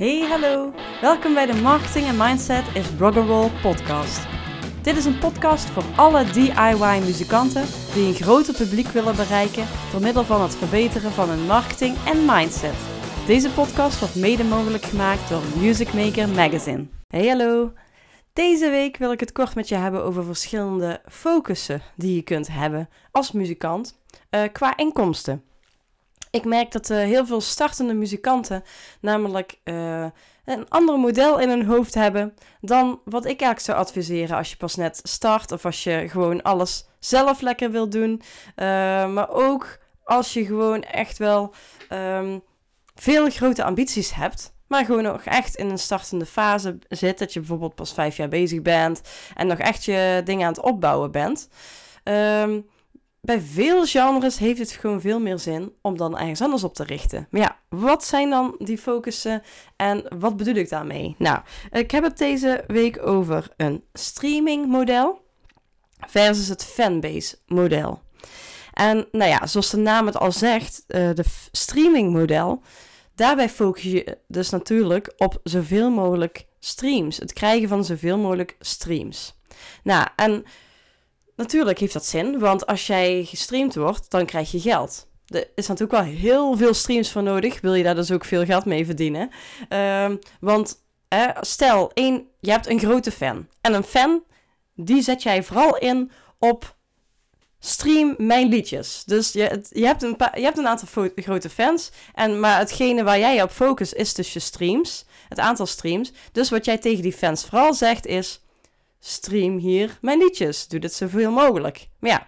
Hey, hallo. Welkom bij de Marketing en Mindset is Rock'n'Roll podcast. Dit is een podcast voor alle DIY-muzikanten die een groter publiek willen bereiken door middel van het verbeteren van hun marketing en mindset. Deze podcast wordt mede mogelijk gemaakt door Music Maker Magazine. Hey, hallo. Deze week wil ik het kort met je hebben over verschillende focussen die je kunt hebben als muzikant uh, qua inkomsten. Ik merk dat uh, heel veel startende muzikanten namelijk uh, een ander model in hun hoofd hebben dan wat ik eigenlijk zou adviseren als je pas net start of als je gewoon alles zelf lekker wil doen. Uh, maar ook als je gewoon echt wel um, veel grote ambities hebt. Maar gewoon nog echt in een startende fase zit. Dat je bijvoorbeeld pas vijf jaar bezig bent. En nog echt je dingen aan het opbouwen bent. Um, bij veel genres heeft het gewoon veel meer zin om dan ergens anders op te richten. Maar ja, wat zijn dan die focussen en wat bedoel ik daarmee? Nou, ik heb het deze week over een streaming model versus het fanbase model. En nou ja, zoals de naam het al zegt, uh, de streaming model, daarbij focus je dus natuurlijk op zoveel mogelijk streams. Het krijgen van zoveel mogelijk streams. Nou, en Natuurlijk heeft dat zin, want als jij gestreamd wordt, dan krijg je geld. Er is natuurlijk wel heel veel streams voor nodig. Wil je daar dus ook veel geld mee verdienen? Uh, want stel, één, je hebt een grote fan. En een fan, die zet jij vooral in op stream mijn liedjes. Dus je, je, hebt, een je hebt een aantal grote fans. En, maar hetgene waar jij op focust is dus je streams. Het aantal streams. Dus wat jij tegen die fans vooral zegt is stream hier mijn liedjes. Doe dit zoveel mogelijk. Maar ja,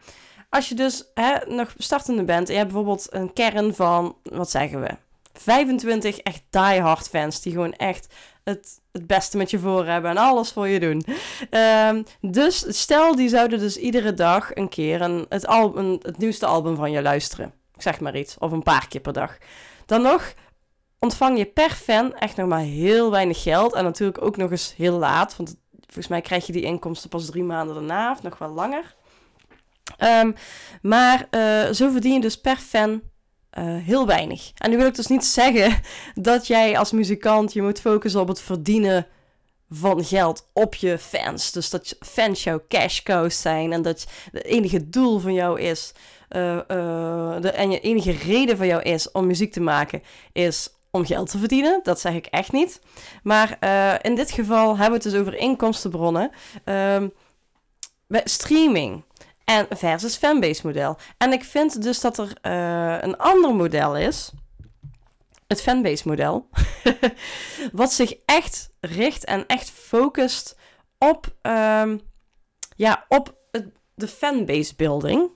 als je dus hè, nog startende bent en je hebt bijvoorbeeld een kern van, wat zeggen we, 25 echt diehard fans die gewoon echt het, het beste met je voor hebben en alles voor je doen. Um, dus stel, die zouden dus iedere dag een keer een, het, album, het nieuwste album van je luisteren. Zeg maar iets, of een paar keer per dag. Dan nog ontvang je per fan echt nog maar heel weinig geld. En natuurlijk ook nog eens heel laat, want Volgens mij krijg je die inkomsten pas drie maanden daarna of nog wel langer. Um, maar uh, zo verdien je dus per fan uh, heel weinig. En nu wil ik dus niet zeggen dat jij als muzikant je moet focussen op het verdienen van geld op je fans. Dus dat fans jouw cash cows zijn en dat het enige doel van jou is. Uh, de, en je enige reden van jou is om muziek te maken, is om geld te verdienen. Dat zeg ik echt niet. Maar uh, in dit geval hebben we het dus over inkomstenbronnen. Bij streaming en versus fanbase model. En ik vind dus dat er uh, een ander model is. Het fanbase model. wat zich echt richt en echt focust op, um, ja, op de fanbase building.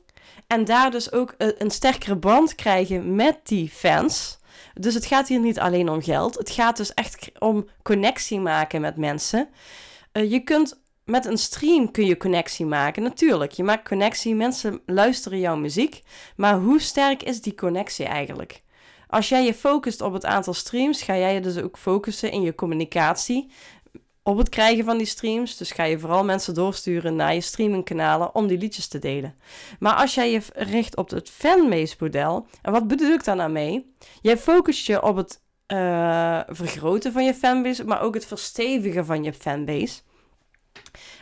En daar dus ook een sterkere band krijgen met die fans. Dus het gaat hier niet alleen om geld. Het gaat dus echt om connectie maken met mensen. Uh, je kunt met een stream kun je connectie maken. Natuurlijk, je maakt connectie, mensen luisteren jouw muziek. Maar hoe sterk is die connectie eigenlijk? Als jij je focust op het aantal streams, ga jij je dus ook focussen in je communicatie op het krijgen van die streams. Dus ga je vooral mensen doorsturen naar je streamingkanalen om die liedjes te delen. Maar als jij je richt op het fanbase model, en wat bedoel ik daar nou mee? Jij focust je op het uh, vergroten van je fanbase, maar ook het verstevigen van je fanbase.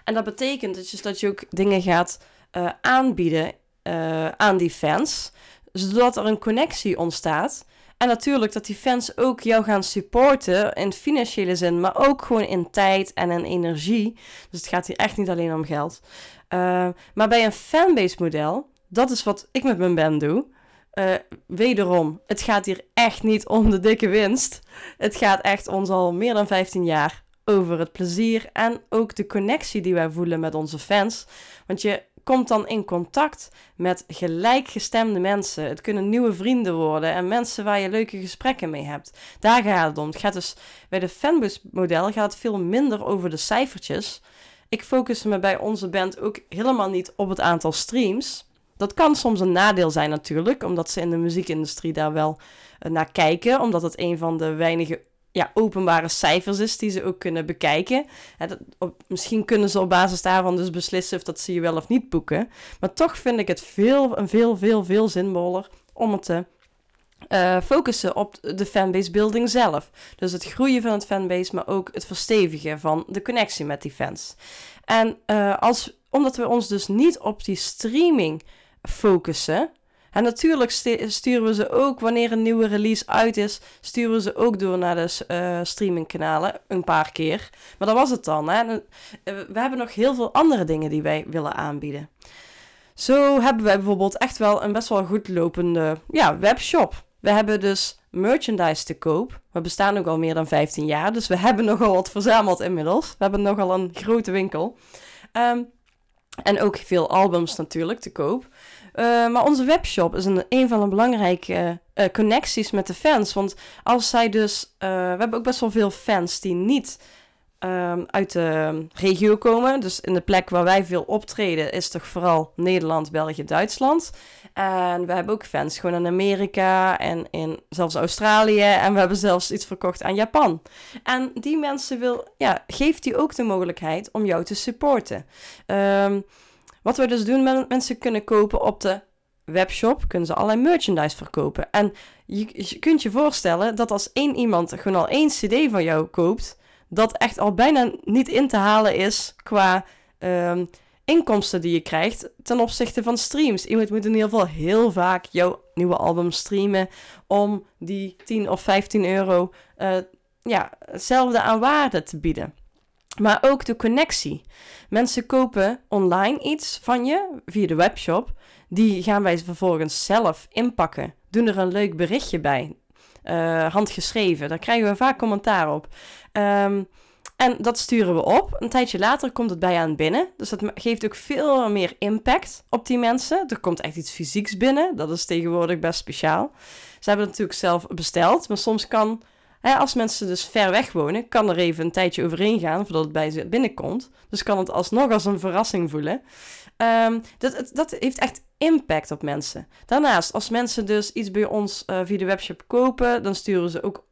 En dat betekent dus dat je ook dingen gaat uh, aanbieden uh, aan die fans, zodat er een connectie ontstaat. En natuurlijk dat die fans ook jou gaan supporten in financiële zin, maar ook gewoon in tijd en in energie. Dus het gaat hier echt niet alleen om geld. Uh, maar bij een fanbase model, dat is wat ik met mijn band doe. Uh, wederom, het gaat hier echt niet om de dikke winst. Het gaat echt ons al meer dan 15 jaar over het plezier en ook de connectie die wij voelen met onze fans. Want je komt dan in contact met gelijkgestemde mensen. Het kunnen nieuwe vrienden worden en mensen waar je leuke gesprekken mee hebt. Daar gaat het om. Het gaat dus bij de fanbus model gaat het veel minder over de cijfertjes. Ik focus me bij onze band ook helemaal niet op het aantal streams. Dat kan soms een nadeel zijn natuurlijk, omdat ze in de muziekindustrie daar wel eh, naar kijken, omdat het een van de weinige ja, openbare cijfers is die ze ook kunnen bekijken. dat, op, misschien kunnen ze op basis daarvan dus beslissen of dat ze je wel of niet boeken. Maar toch vind ik het veel, veel, veel, veel zinvoller om het te uh, focussen op de fanbase building zelf. Dus het groeien van het fanbase, maar ook het verstevigen van de connectie met die fans. En uh, als, omdat we ons dus niet op die streaming focussen. En natuurlijk sturen we ze ook wanneer een nieuwe release uit is, sturen we ze ook door naar de uh, streamingkanalen een paar keer. Maar dat was het dan. Hè? We hebben nog heel veel andere dingen die wij willen aanbieden. Zo hebben wij bijvoorbeeld echt wel een best wel goed lopende ja, webshop. We hebben dus merchandise te koop. We bestaan ook al meer dan 15 jaar, dus we hebben nogal wat verzameld inmiddels. We hebben nogal een grote winkel. Um, en ook veel albums natuurlijk te koop. Uh, maar onze webshop is een, een van de belangrijke uh, connecties met de fans. Want als zij dus. Uh, we hebben ook best wel veel fans die niet um, uit de regio komen. Dus in de plek waar wij veel optreden is toch vooral Nederland, België, Duitsland. En we hebben ook fans gewoon in Amerika en in zelfs Australië. En we hebben zelfs iets verkocht aan Japan. En die mensen wil, ja, geeft die ook de mogelijkheid om jou te supporten. Um, wat we dus doen, mensen kunnen kopen op de webshop, kunnen ze allerlei merchandise verkopen. En je, kunt je voorstellen dat als één iemand gewoon al één CD van jou koopt dat echt al bijna niet in te halen is qua um, inkomsten die je krijgt ten opzichte van streams. Iemand moet in ieder geval heel vaak jouw nieuwe album streamen om die 10 of 15 euro uh, ja, hetzelfde aan waarde te bieden. Maar ook de connectie. Mensen kopen online iets van je via de webshop. Die gaan wij vervolgens zelf inpakken. Doen er een leuk berichtje bij uh, handgeschreven. Daar krijgen we vaak commentaar op. Um, en dat sturen we op. Een tijdje later komt het bij aan binnen. Dus dat geeft ook veel meer impact op die mensen. Er komt echt iets fysieks binnen. Dat is tegenwoordig best speciaal. Ze hebben het natuurlijk zelf besteld. Maar soms kan, als mensen dus ver weg wonen, kan er even een tijdje overheen gaan voordat het bij ze binnenkomt. Dus kan het alsnog als een verrassing voelen. Um, dat, dat heeft echt impact op mensen. Daarnaast, als mensen dus iets bij ons uh, via de webshop kopen, dan sturen ze ook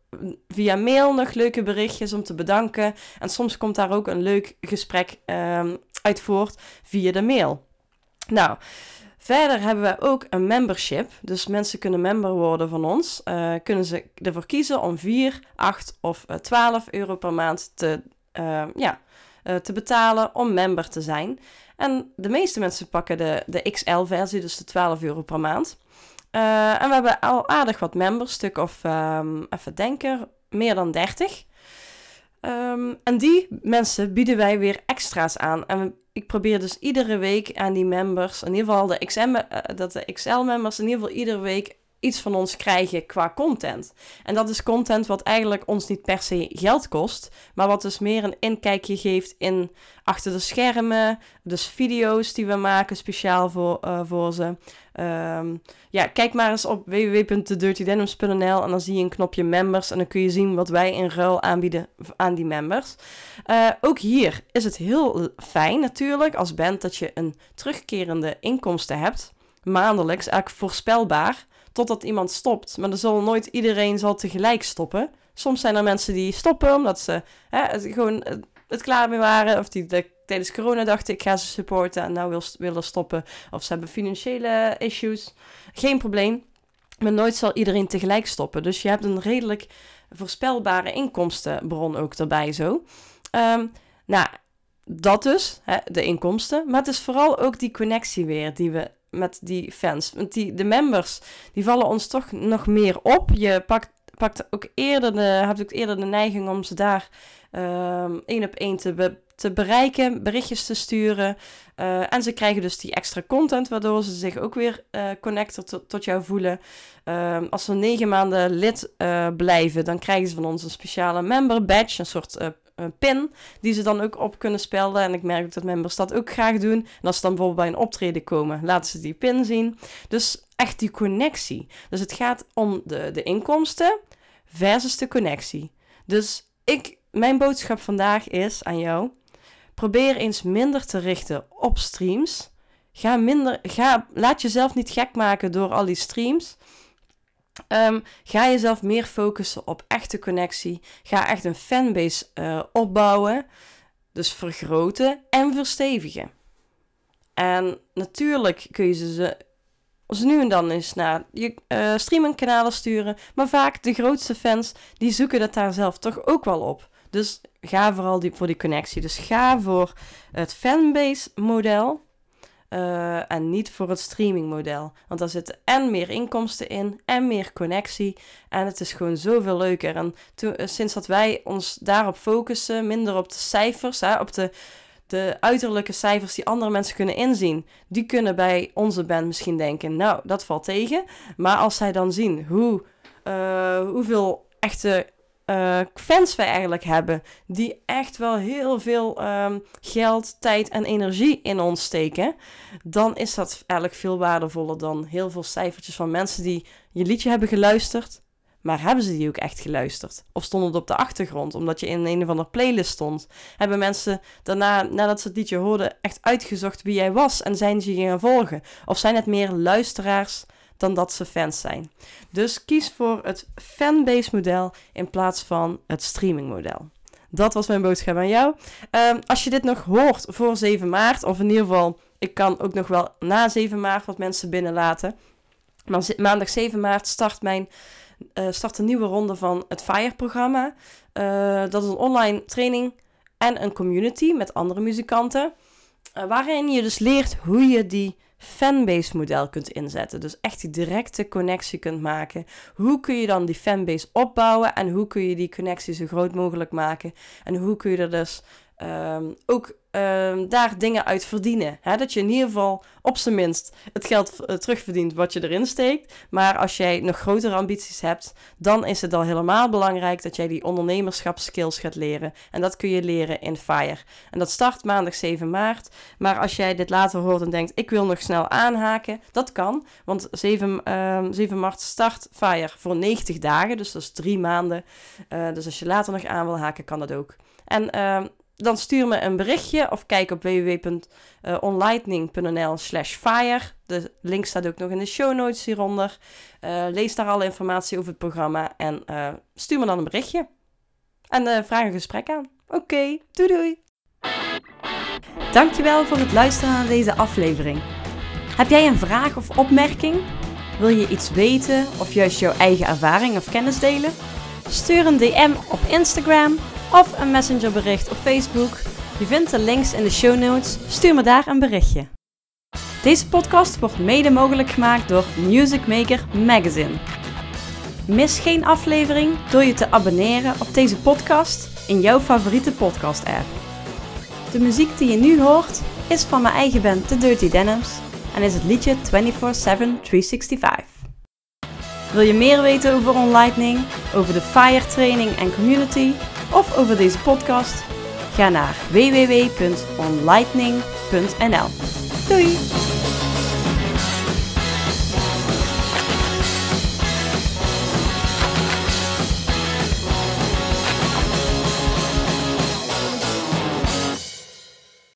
via mail nog leuke berichtjes om te bedanken. En soms komt daar ook een leuk gesprek um, uit voort via de mail. Nou, verder hebben we ook een membership. Dus mensen kunnen member worden van ons. Uh, kunnen ze ervoor kiezen om 4, 8 of 12 euro per maand te, uh, ja, te betalen om member te zijn. En de meeste mensen pakken de, de XL-versie, dus de 12 euro per maand. En we hebben al aardig wat members, stuk of, um, even denken, meer dan 30. Um, ehm, en die mensen bieden wij weer extra's aan. En ik probeer dus iedere week aan die members, in ieder geval de, XM, uh, dat de XL-members, in ieder geval iedere week iets van ons krijgen qua content. En dat is content wat eigenlijk ons niet per se geld kost, maar wat dus meer een inkijkje geeft in achter de schermen, dus video's die we maken speciaal voor, uh, voor ze. Um, ja, kijk maar eens op www.thedirtydenims.nl en dan zie je een knopje members en dan kun je zien wat wij in ruil aanbieden aan die members. Uh, ook hier is het heel fijn natuurlijk als band dat je een terugkerende inkomsten hebt maandelijks, eigenlijk voorspelbaar totdat iemand stopt. Maar er zal nooit iedereen zal tegelijk stoppen. Soms zijn er mensen die stoppen omdat ze hè, gewoon het klaar mee waren. Of die de, tijdens corona dachten ik ga ze supporten en nou wil, willen stoppen. Of ze hebben financiële issues. Geen probleem. Maar nooit zal iedereen tegelijk stoppen. Dus je hebt een redelijk voorspelbare inkomstenbron ook erbij zo. Um, nou, dat dus, hè, de inkomsten. Maar het is vooral ook die connectie weer die we met die fans. Want die, de members, die vallen ons toch nog meer op. Je pakt, pakt ook eerder de, hebt ook eerder de neiging om ze daar um, één op één te, te bereiken, berichtjes te sturen. Uh, en ze krijgen dus die extra content, waardoor ze zich ook weer uh, connected tot, tot jou voelen. Uh, als ze negen maanden lid uh, blijven, dan krijgen ze van ons een speciale member badge, een soort pin die ze dan ook op kunnen spelden. En ik merk ook dat members dat ook graag doen. En als ze dan bijvoorbeeld bij een optreden komen, laten ze die pin zien. Dus echt die connectie. Dus het gaat om de, de inkomsten versus de connectie. Dus ik, mijn boodschap vandaag is aan jou: probeer eens minder te richten op streams. Ga minder, ga, laat jezelf niet gek maken door al die streams. Um, ga jezelf meer focussen op echte connectie. Ga echt een fanbase uh, opbouwen. Dus vergroten en verstevigen. En natuurlijk kun je ze ze nu en dan eens naar je uh, streamingkanalen sturen. Maar vaak de grootste fans, die zoeken dat daar zelf toch ook wel op. Dus ga vooral die, voor die connectie. Dus ga voor het fanbase model. Uh, en niet voor het streamingmodel. Want daar zitten en meer inkomsten in en meer connectie. En het is gewoon zoveel leuker. En uh, sinds dat wij ons daarop focussen, minder op de cijfers, hè, op de, de uiterlijke cijfers die andere mensen kunnen inzien, die kunnen bij onze band misschien denken: Nou, dat valt tegen. Maar als zij dan zien hoe, uh, hoeveel echte uh, fans wij eigenlijk hebben. Die echt wel heel veel um, geld, tijd en energie in ons steken. Dan is dat eigenlijk veel waardevoller dan heel veel cijfertjes van mensen die je liedje hebben geluisterd. Maar hebben ze die ook echt geluisterd? Of stonden het op de achtergrond omdat je in een of andere playlist stond? Hebben mensen daarna, nadat ze het liedje hoorden, echt uitgezocht wie jij was en zijn ze je gaan volgen? Of zijn het meer luisteraars dan dat ze fans zijn. Dus kies voor het fanbase model in plaats van het streaming model. Dat was mijn boodschap aan jou. Um, als je dit nog hoort voor 7 maart, of in ieder geval, ik kan ook nog wel na 7 maart wat mensen binnenlaten. Maar maandag 7 maart start mijn uh, start een nieuwe ronde van het FIRE-programma. Uh, dat is een online training en een community met andere muzikanten. Uh, waarin je dus leert hoe je die fanbase model kunt inzetten. Dus echt die directe connectie kunt maken. Hoe kun je dan die fanbase opbouwen en hoe kun je die connectie zo groot mogelijk maken? En hoe kun je er dus um, ook um, daar dingen uit verdienen. Hè? Dat je in ieder geval op zijn minst het geld uh, terugverdient wat je erin steekt. Maar als jij nog grotere ambities hebt, dan is het al helemaal belangrijk dat jij die ondernemerschapskills gaat leren. En dat kun je leren in FIRE. En dat start maandag 7 maart. Maar als jij dit later hoort en denkt, ik wil nog snel aanhaken, dat kan. Want 7, uh, 7 maart start FIRE voor 90 dagen, dus dat is drie maanden. Uh, dus als je later nog aan wil haken, kan dat ook. En uh, dan stuur me een berichtje of kijk op www.onlightning.nl slash fire. De link staat ook nog in de show notes hieronder. Uh, lees daar alle informatie over het programma en uh, stuur me dan een berichtje. En uh, vraag een gesprek aan. Oké, okay, doei doei! Dankjewel voor het luisteren naar deze aflevering. Heb jij een vraag of opmerking? Wil je iets weten of juist jouw eigen ervaring of kennis delen? Stuur een DM op Instagram of een messengerbericht op Facebook. Je vindt de links in de show notes. Stuur me daar een berichtje. Deze podcast wordt mede mogelijk gemaakt door Music Maker Magazine. Mis geen aflevering door je te abonneren op deze podcast in jouw favoriete podcast-app. De muziek die je nu hoort is van mijn eigen band The Dirty Denims en is het liedje 24/7 365. Wil je meer weten over OnLightning, over de FIRE training en community of over deze podcast? Ga naar www.onlightning.nl. Doei!